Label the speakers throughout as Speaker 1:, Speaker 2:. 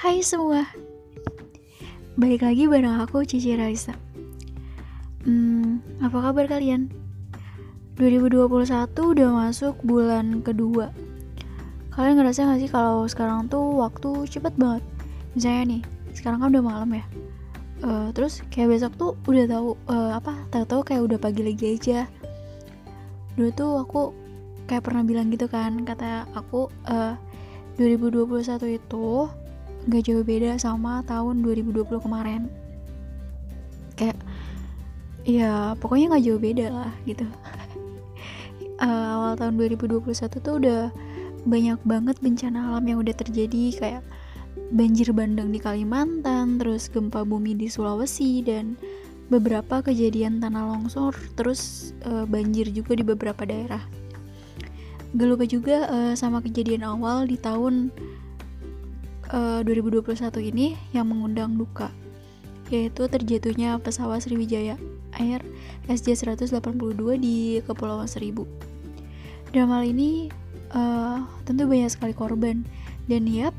Speaker 1: Hai semua. Balik lagi bareng aku Cici Raisa. Hmm, apa kabar kalian? 2021 udah masuk bulan kedua. Kalian ngerasa gak sih kalau sekarang tuh waktu cepet banget? Misalnya nih, sekarang kan udah malam ya. Uh, Terus kayak besok tuh udah tahu uh, apa tahu-tahu kayak udah pagi lagi aja. Dulu tuh aku kayak pernah bilang gitu kan Kata aku uh, 2021 itu gak jauh beda sama tahun 2020 kemarin. Kayak ya pokoknya gak jauh beda lah gitu. Uh, awal tahun 2021 tuh udah banyak banget bencana alam yang udah terjadi kayak banjir bandang di Kalimantan terus gempa bumi di Sulawesi dan beberapa kejadian tanah longsor terus uh, banjir juga di beberapa daerah. Gak lupa juga uh, sama kejadian awal di tahun uh, eh, 2021 ini yang mengundang duka yaitu terjatuhnya pesawat Sriwijaya Air SJ182 di Kepulauan Seribu. Dalam hal ini uh, tentu banyak sekali korban dan yap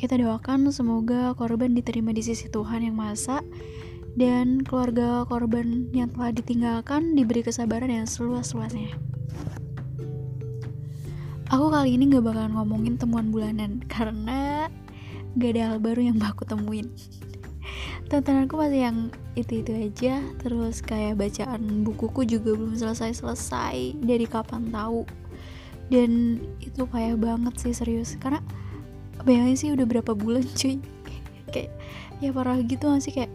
Speaker 1: kita doakan semoga korban diterima di sisi Tuhan yang Maha dan keluarga korban yang telah ditinggalkan diberi kesabaran yang seluas-luasnya. Aku kali ini gak bakalan ngomongin temuan bulanan karena gak ada hal baru yang aku temuin. Tontonanku masih yang itu-itu aja. Terus kayak bacaan bukuku juga belum selesai-selesai. Dari kapan tahu? Dan itu payah banget sih serius. Karena bayangin sih udah berapa bulan cuy. Kayak ya parah gitu gak sih? Kayak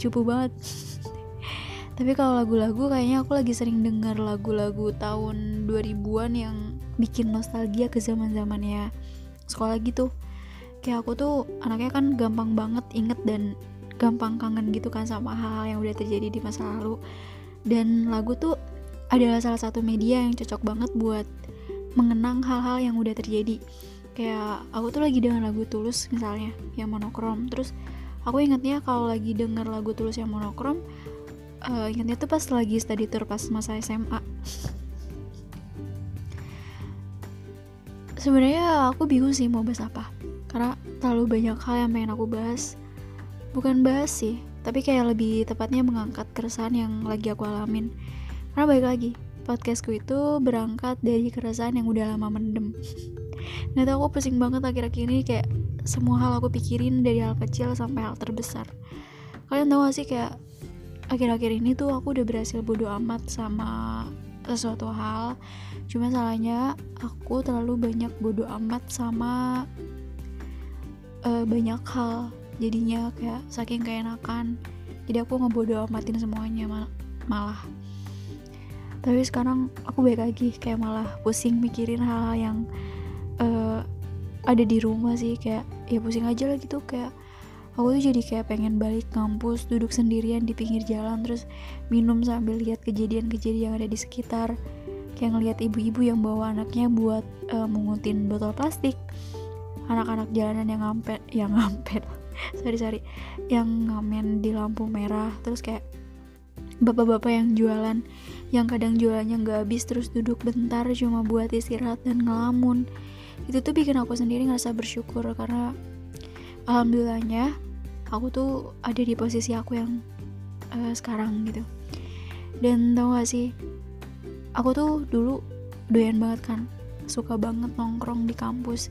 Speaker 1: cupu banget. Tapi kalau lagu-lagu kayaknya aku lagi sering denger lagu-lagu tahun 2000-an yang bikin nostalgia ke zaman zamannya sekolah gitu kayak aku tuh anaknya kan gampang banget inget dan gampang kangen gitu kan sama hal-hal yang udah terjadi di masa lalu. Dan lagu tuh adalah salah satu media yang cocok banget buat mengenang hal-hal yang udah terjadi. Kayak aku tuh lagi dengan lagu tulus misalnya yang monokrom. Terus aku ingetnya kalau lagi denger lagu tulus yang monokrom uh, ingetnya tuh pas lagi study tour pas masa SMA sebenarnya aku bingung sih mau bahas apa karena terlalu banyak hal yang pengen aku bahas. Bukan bahas sih tapi kayak lebih tepatnya mengangkat keresahan yang lagi aku alamin. Karena baik lagi podcastku itu berangkat dari keresahan yang udah lama mendem. Nggak tau aku pusing banget akhir-akhir ini kayak semua hal aku pikirin dari hal kecil sampai hal terbesar. Kalian tahu gak sih kayak akhir-akhir ini tuh aku udah berhasil bodo amat sama sesuatu hal. Cuma salahnya aku terlalu banyak bodo amat sama uh, banyak hal. Jadinya kayak saking keenakan jadi aku ngebodo amatin semuanya mal malah. Tapi sekarang aku baik lagi kayak malah pusing mikirin hal-hal yang uh, ada di rumah sih. Kayak ya pusing aja lah gitu. Kayak aku tuh jadi kayak pengen balik kampus duduk sendirian di pinggir jalan terus minum sambil lihat kejadian-kejadian yang ada di sekitar. Kayak ngeliat ibu-ibu yang bawa anaknya buat uh, mengutin botol plastik anak-anak jalanan yang ngampet yang ngampet. Sorry sorry. Yang ngamen di lampu merah terus kayak bapak-bapak yang jualan yang kadang jualannya nggak habis terus duduk bentar cuma buat istirahat dan ngelamun. Itu tuh bikin aku sendiri ngerasa bersyukur karena alhamdulillahnya aku tuh ada di posisi aku yang uh, sekarang gitu. Dan tau gak sih aku tuh dulu doyan banget kan. Suka banget nongkrong di kampus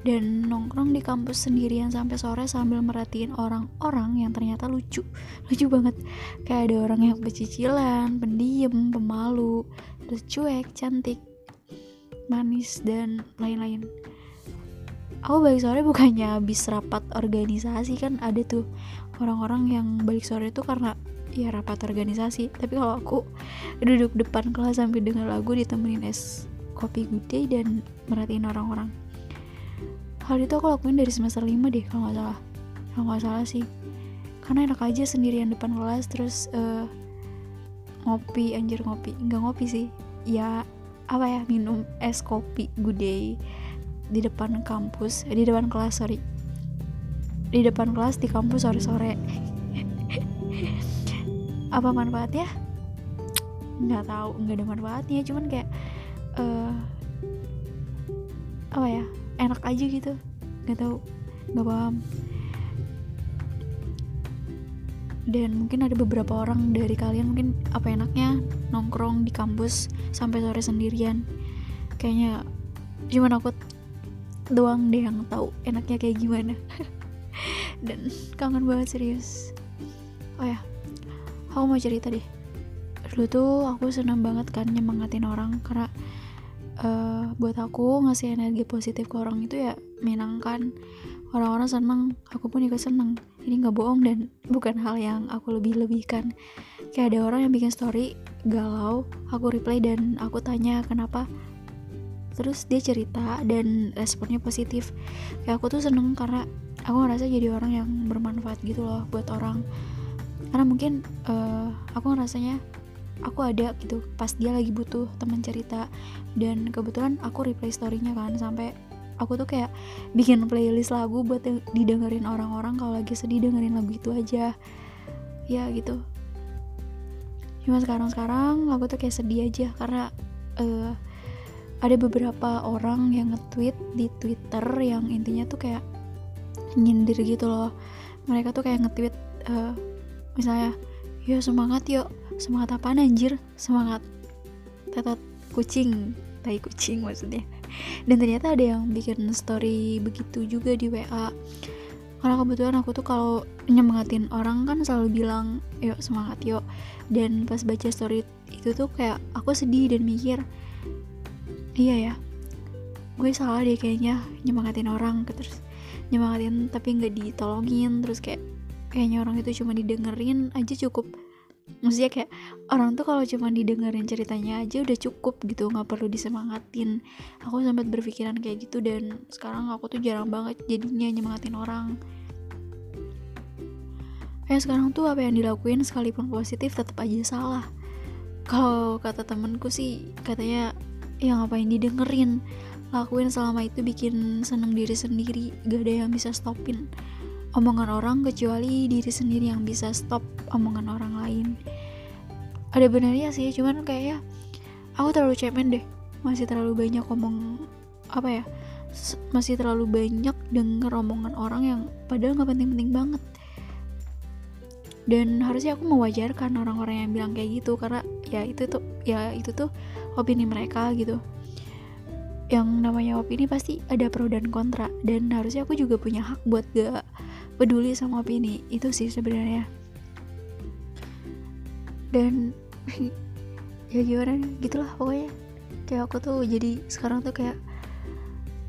Speaker 1: dan nongkrong di kampus sendirian sampai sore sambil merhatiin orang-orang yang ternyata lucu. Lucu banget. Kayak ada orang yang pecicilan pendiam pemalu terus cuek cantik manis dan lain-lain. Aku balik sore bukannya habis rapat organisasi kan ada tuh orang-orang yang balik sore itu karena ya rapat organisasi. Tapi kalau aku duduk depan kelas sambil dengar lagu ditemenin es kopi day dan merhatiin orang-orang hal itu aku lakuin dari semester 5 deh kalau nggak salah. Kalau nggak salah sih. Karena enak aja sendirian depan kelas terus uh, ngopi anjir ngopi. Nggak ngopi sih. Ya apa ya minum es kopi day di depan kampus eh, di depan kelas sorry. Di depan kelas di kampus sore-sore. Apa manfaatnya? Nggak tahu nggak ada manfaatnya. Cuman kayak uh, apa ya enak aja gitu. Nggak tahu nggak paham. Dan mungkin ada beberapa orang dari kalian mungkin apa enaknya nongkrong di kampus sampai sore sendirian. Kayaknya cuma aku doang deh yang tahu enaknya kayak gimana. Dan kangen banget serius. Oh ya aku mau cerita deh. Dulu tuh aku senang banget kan nyemangatin orang karena uh, buat aku ngasih energi positif ke orang itu ya menyenangkan orang-orang seneng aku pun ikut seneng. Ini nggak bohong dan bukan hal yang aku lebih-lebihkan. Kayak ada orang yang bikin story galau aku reply dan aku tanya kenapa. Terus dia cerita dan responnya positif. Kayak aku tuh seneng karena aku ngerasa jadi orang yang bermanfaat gitu loh buat orang. Karena mungkin uh, aku ngerasanya aku ada gitu pas dia lagi butuh teman cerita. Dan kebetulan aku reply storynya kan sampai aku tuh kayak bikin playlist lagu buat didengerin orang-orang kalau lagi sedih dengerin lagu itu aja. Ya gitu. Cuma sekarang-sekarang aku tuh kayak sedih aja karena uh, ada beberapa orang yang nge-tweet di Twitter yang intinya tuh kayak nyindir gitu loh. Mereka tuh kayak nge-tweet uh, misalnya yuk semangat yuk semangat apa anjir? Semangat. Tetot. Kucing. Tai kucing maksudnya. Dan ternyata ada yang bikin story begitu juga di WA karena kebetulan aku tuh kalau nyemangatin orang kan selalu bilang yuk semangat yuk. Dan pas baca story itu tuh kayak aku sedih dan mikir iya ya gue salah deh kayaknya nyemangatin orang terus nyemangatin tapi nggak ditolongin terus kayak kayaknya orang itu cuma didengerin aja cukup maksudnya kayak orang tuh kalau cuma didengerin ceritanya aja udah cukup gitu nggak perlu disemangatin. Aku sempat berpikiran kayak gitu dan sekarang aku tuh jarang banget jadinya nyemangatin orang. Kayak sekarang tuh apa yang dilakuin sekalipun positif tetap aja salah. Kalau kata temenku sih katanya ya ngapain didengerin? Lakuin selama itu bikin seneng diri sendiri gak ada yang bisa stopin omongan orang kecuali diri sendiri yang bisa stop omongan orang lain. Ada benarnya sih cuman kayaknya aku terlalu cemen deh. Masih terlalu banyak omong apa ya masih terlalu banyak denger omongan orang yang padahal nggak penting-penting banget. Dan harusnya aku mewajarkan orang-orang yang bilang kayak gitu karena ya itu tuh ya itu tuh opini mereka gitu. Yang namanya opini pasti ada pro dan kontra dan harusnya aku juga punya hak buat gak peduli sama opini. Itu sih sebenarnya. Dan ya gimana gitulah pokoknya. Kayak aku tuh jadi sekarang tuh kayak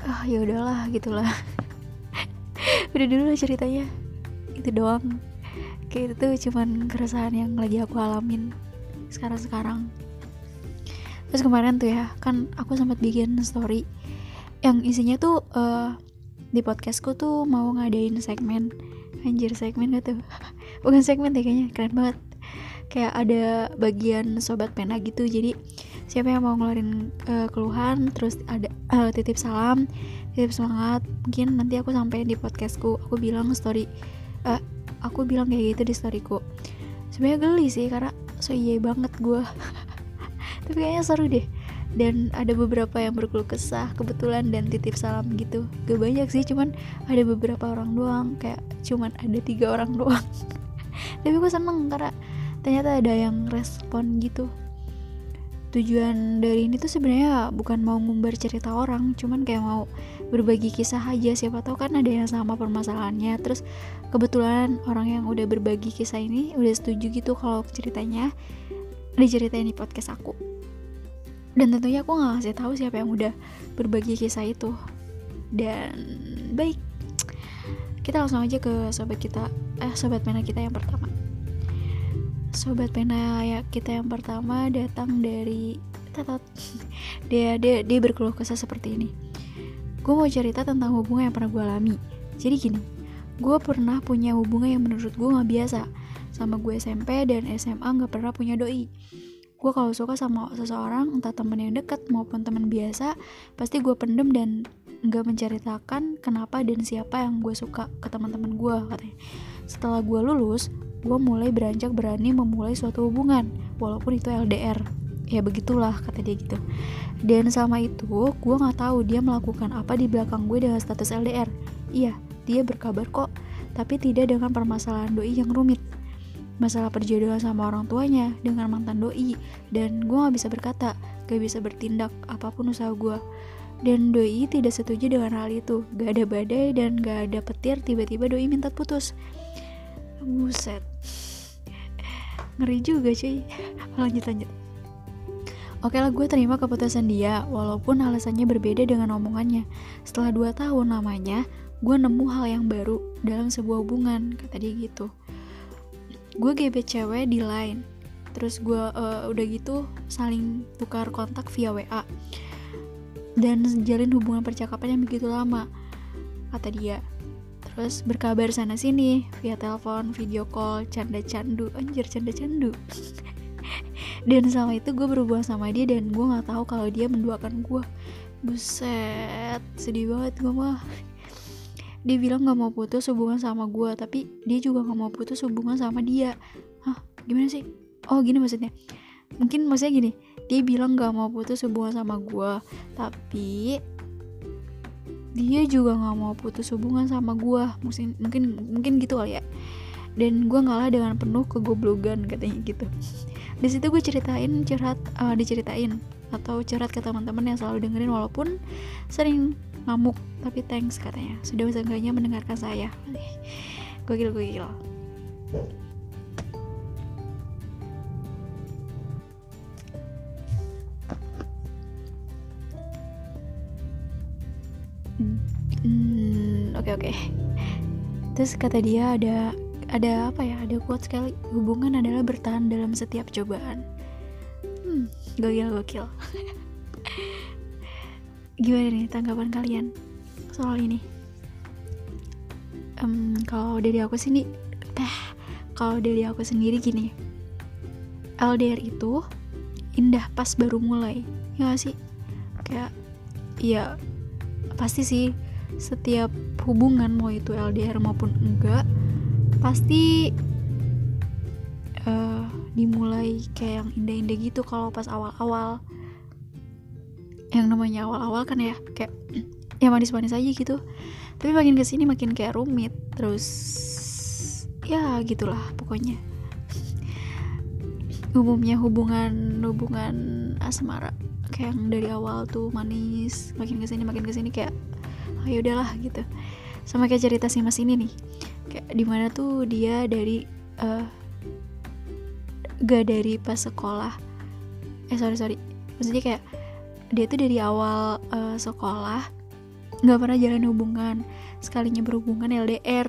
Speaker 1: ah ya udahlah gitulah. Udah dulu lah ceritanya. Itu doang. Kayak itu tuh cuman keresahan yang lagi aku alamin sekarang-sekarang. Terus kemarin tuh ya kan aku sempat bikin story yang isinya tuh uh, di podcastku tuh mau ngadain segmen. Anjir segmen gak bukan segmen deh kayaknya keren banget. Kayak ada bagian sobat pena gitu. Jadi siapa yang mau ngeluarin uh, keluhan terus ada uh, titip salam titip semangat mungkin nanti aku sampai di podcastku. Aku bilang story uh, aku bilang kayak gitu di storyku. Sebenarnya geli sih karena so iya banget gue tapi kayaknya seru deh dan ada beberapa yang berkeluh kesah kebetulan dan titip salam gitu. Gak banyak sih cuman ada beberapa orang doang. Kayak cuman ada tiga orang doang. Tapi gue seneng karena ternyata ada yang respon gitu. Tujuan dari ini tuh sebenarnya bukan mau ngumbar cerita orang cuman kayak mau berbagi kisah aja. Siapa tahu kan ada yang sama permasalahannya. Terus kebetulan orang yang udah berbagi kisah ini udah setuju gitu kalau ceritanya diceritain di podcast aku dan tentunya aku nggak kasih tahu siapa yang udah berbagi kisah itu. Dan baik. Kita langsung aja ke sobat kita eh sobat pena kita yang pertama. Sobat pena ya kita yang pertama datang dari tetot. Dia dia dia berkeluh kesah seperti ini. Gue mau cerita tentang hubungan yang pernah gue alami. Jadi gini gue pernah punya hubungan yang menurut gue nggak biasa. Sama gue SMP dan SMA nggak pernah punya doi gue kalau suka sama seseorang entah temen yang deket maupun temen biasa pasti gue pendem dan nggak menceritakan kenapa dan siapa yang gue suka ke teman-teman gue katanya. Setelah gue lulus gue mulai beranjak berani memulai suatu hubungan walaupun itu LDR ya begitulah kata dia gitu. Dan selama itu gue nggak tahu dia melakukan apa di belakang gue dengan status LDR iya dia berkabar kok tapi tidak dengan permasalahan doi yang rumit masalah perjodohan sama orang tuanya dengan mantan doi. Dan gue gak bisa berkata gak bisa bertindak apa pun usaha gue dan doi tidak setuju dengan hal itu. Gak ada badai dan gak ada petir tiba-tiba doi minta putus. Buset. Ngeri juga cuy. Lanjut lanjut. Oke lah gue terima keputusan dia Walaupun alasannya berbeda dengan omongannya. Setelah 2 tahun lamanya Gue nemu hal yang baru dalam sebuah hubungan Kata dia gitu Gue gebet cewek di line. Terus gue uh, udah gitu saling tukar kontak via WA Dan jalin hubungan percakapan yang begitu lama Kata dia. Terus berkabar sana sini via telepon, video call, canda candu Anjir canda candu dan selama itu gue berhubungan sama dia dan gue nggak tahu kalau dia menduakan gue buset sedih banget gue mah dia bilang gak mau putus hubungan sama gue tapi dia juga gak mau putus hubungan sama dia. Hah gimana sih? Oh gini maksudnya. Mungkin maksudnya gini dia bilang gak mau putus hubungan sama gue tapi dia juga gak mau putus hubungan sama gue mungkin mungkin mungkin gitu kali ya. Dan gue ngalah dengan penuh kegoblogan katanya gitu. Di situ gue ceritain curhat uh, diceritain atau curhat ke teman-teman yang selalu dengerin walaupun sering ngamuk tapi thanks katanya. Sudah seenggaknya mendengarkan saya. Gokil gokil hmm, oke oke. Terus kata dia ada ada apa ya? Ada kuat sekali. Hubungan adalah bertahan dalam setiap cobaan. Hmm gokil gokil gimana nih tanggapan kalian soal ini? Um, kalau dari aku sini teh kalau dari aku sendiri gini. LDR itu indah pas baru mulai ya gak sih? Kayak ya pasti sih setiap hubungan mau itu LDR maupun enggak pasti uh, dimulai kayak yang indah-indah gitu kalau pas awal-awal yang namanya awal-awal kan ya kayak ya manis-manis aja gitu. Tapi makin ke sini makin kayak rumit terus ya gitulah pokoknya. Umumnya hubungan hubungan asmara kayak yang dari awal tuh manis makin ke sini makin ke sini kayak oh, ya udahlah gitu. Sama kayak cerita si mas ini nih kayak di mana tuh dia dari uh, gak dari pas sekolah eh sorry sorry. Maksudnya kayak dia tuh dari awal uh, sekolah nggak pernah jalan hubungan sekalinya berhubungan LDR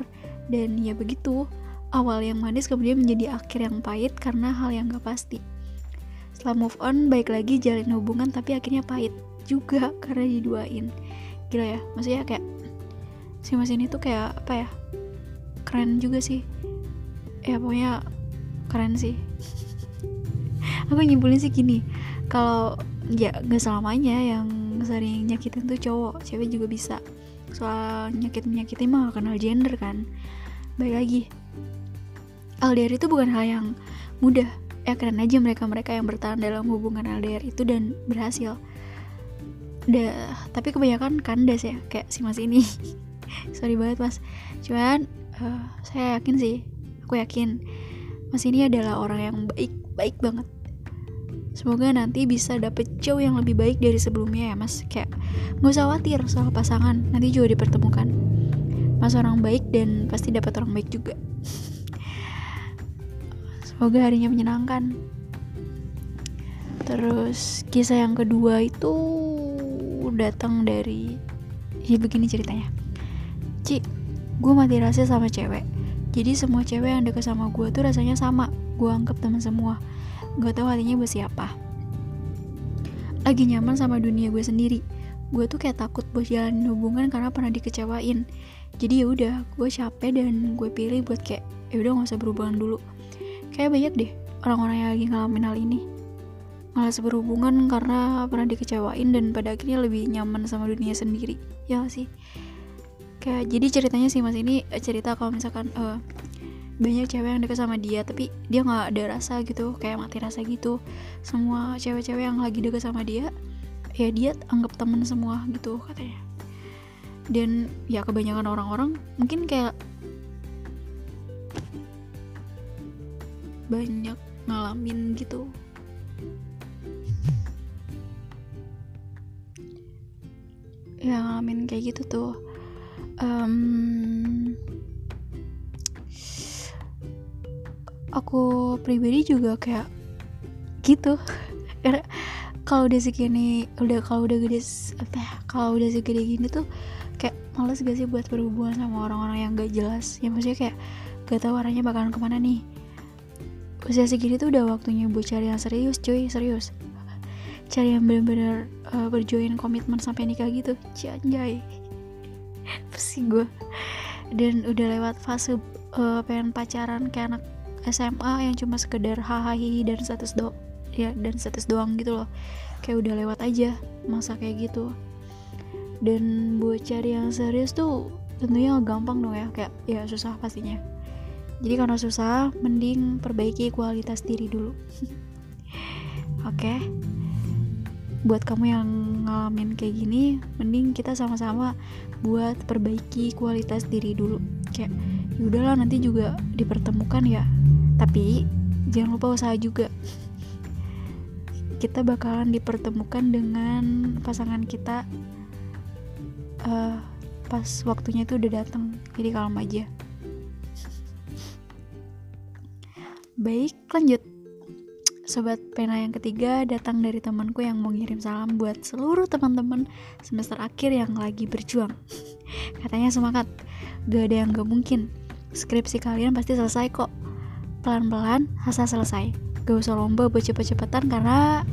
Speaker 1: dan ya begitu awal yang manis kemudian menjadi akhir yang pahit karena hal yang gak pasti. Setelah move on baik lagi jalin hubungan tapi akhirnya pahit juga karena diduain. Gila ya maksudnya kayak si mas ini tuh kayak apa ya keren juga sih. Ya pokoknya keren sih. Aku nyimpulin sih gini kalau ya gak selamanya yang sering nyakitin tuh cowok. Cewek juga bisa. Soal nyakit menyakitin mah gak kenal gender kan. Baik lagi. LDR itu bukan hal yang mudah. Ya keren aja mereka-mereka yang bertahan dalam hubungan LDR itu dan berhasil. Dah, tapi kebanyakan kandas ya kayak si mas ini. Sorry banget mas. Cuman uh, saya yakin sih aku yakin mas ini adalah orang yang baik baik banget semoga nanti bisa dapet jauh yang lebih baik dari sebelumnya ya mas kayak nggak usah khawatir soal pasangan nanti juga dipertemukan mas orang baik dan pasti dapat orang baik juga semoga harinya menyenangkan terus kisah yang kedua itu datang dari ya begini ceritanya Ci, gue mati rasa sama cewek. Jadi semua cewek yang deket sama gue tuh rasanya sama. Gue anggap teman semua. Gak tau hatinya buat siapa. Lagi nyaman sama dunia gue sendiri. Gue tuh kayak takut buat jalanin hubungan karena pernah dikecewain. Jadi ya udah, gue capek dan gue pilih buat kayak ya udah nggak usah berhubungan dulu. Kayak banyak deh orang-orang yang lagi ngalamin hal ini malas berhubungan karena pernah dikecewain dan pada akhirnya lebih nyaman sama dunia sendiri ya sih kayak jadi ceritanya sih mas ini eh, cerita kalau misalkan uh, banyak cewek yang deket sama dia tapi dia nggak ada rasa gitu kayak mati rasa gitu. Semua cewek-cewek yang lagi deket sama dia ya dia anggap temen semua gitu katanya. Dan ya kebanyakan orang-orang mungkin kayak banyak ngalamin gitu. Ya ngalamin kayak gitu tuh. Um, aku pribadi juga kayak gitu. Karena kalau udah segini udah kalau udah gede ya kalau udah segede gini tuh kayak males gak sih buat berhubungan sama orang-orang yang gak jelas? Ya maksudnya kayak gak tahu arahnya bakalan ke mana nih. Usia segini tuh udah waktunya buat cari yang serius cuy serius. Cari yang bener-bener uh, berjoin komitmen sampai nikah gitu. Janjay pusing gue dan udah lewat fase uh, pengen pacaran kayak anak SMA yang cuma sekedar hahaha dan status do ya dan status doang gitu loh. Kayak udah lewat aja masa kayak gitu. Dan buat cari yang serius tuh tentunya gampang dong ya kayak ya susah pastinya. Jadi karena susah mending perbaiki kualitas diri dulu. Oke. Okay? buat kamu yang ngalamin kayak gini mending kita sama-sama buat perbaiki kualitas diri dulu. Kayak yaudahlah nanti juga dipertemukan ya tapi jangan lupa usaha juga kita bakalan dipertemukan dengan pasangan kita uh, pas waktunya itu udah datang jadi kalem aja Baik, lanjut. Sobat pena yang ketiga datang dari temanku yang mau ngirim salam buat seluruh teman-teman semester akhir yang lagi berjuang. Katanya semangat, gak ada yang gak mungkin. Skripsi kalian pasti selesai kok. Pelan-pelan, asal selesai. Gak usah lomba buat cepet-cepetan karena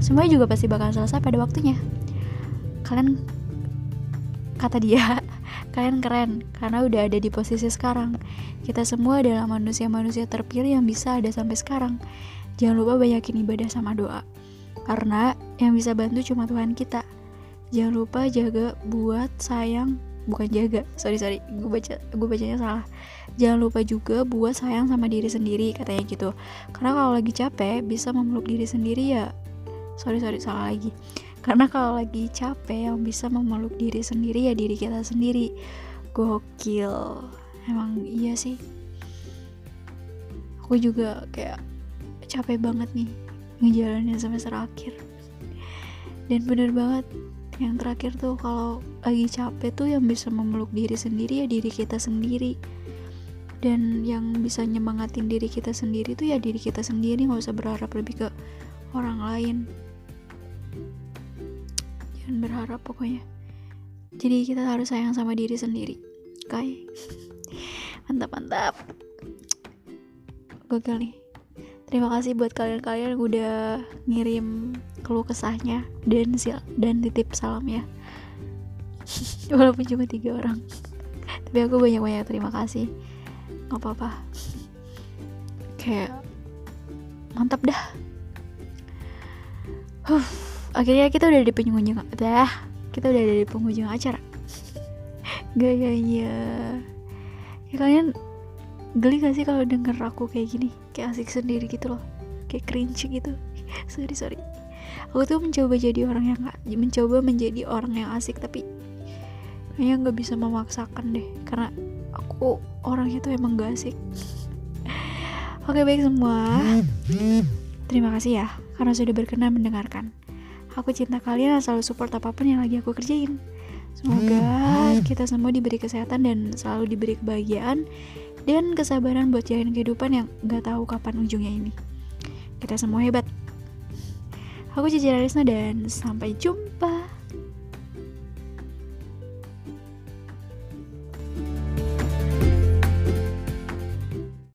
Speaker 1: semuanya juga pasti bakal selesai pada waktunya. Kalian, kata dia, Kalian keren karena udah ada di posisi sekarang. Kita semua adalah manusia-manusia terpilih yang bisa ada sampai sekarang. Jangan lupa banyakin ibadah sama doa. Karena yang bisa bantu cuma Tuhan kita. Jangan lupa jaga buat sayang bukan jaga. Sorry sorry. Gue baca gue bacanya salah. Jangan lupa juga buat sayang sama diri sendiri katanya gitu. Karena kalau lagi capek bisa memeluk diri sendiri ya. Sorry sorry salah lagi. Karena kalau lagi capek yang bisa memeluk diri sendiri ya diri kita sendiri. Gokil. Emang iya sih. Aku juga kayak capek banget nih ngejalanin semester akhir. Dan bener banget yang terakhir tuh kalau lagi capek tuh yang bisa memeluk diri sendiri ya diri kita sendiri. Dan yang bisa nyemangatin diri kita sendiri tuh ya diri kita sendiri nggak usah berharap lebih ke orang lain. Jangan berharap pokoknya. Jadi kita harus sayang sama diri sendiri. Okay? mantap mantap. Gokil nih terima kasih buat kalian-kalian yang udah ngirim keluh kesahnya dan sil dan titip salam ya walaupun cuma tiga orang. Tapi aku banyak-banyak terima kasih. Nggak apa-apa. Kayak mantap dah. Huh akhirnya kita udah di penghujung dah. Kita udah ada di penghujung acara. Gayanya ya kalian geli gak sih kalau denger aku kayak gini? Kayak asik sendiri gitu loh. Kayak cringe gitu. Sorry sorry. Aku tuh mencoba jadi orang yang mencoba menjadi orang yang asik tapi kayaknya nggak bisa memaksakan deh. Karena aku orangnya tuh emang gak asik. Oke baik semua. Terima kasih ya karena sudah berkenan mendengarkan. Aku cinta kalian dan selalu support apa pun yang lagi aku kerjain. Semoga hmm. kita semua diberi kesehatan dan selalu diberi kebahagiaan dan kesabaran buat jalan kehidupan yang gak tahu kapan ujungnya ini. Kita semua hebat. Aku Cici Rarisna dan sampai jumpa.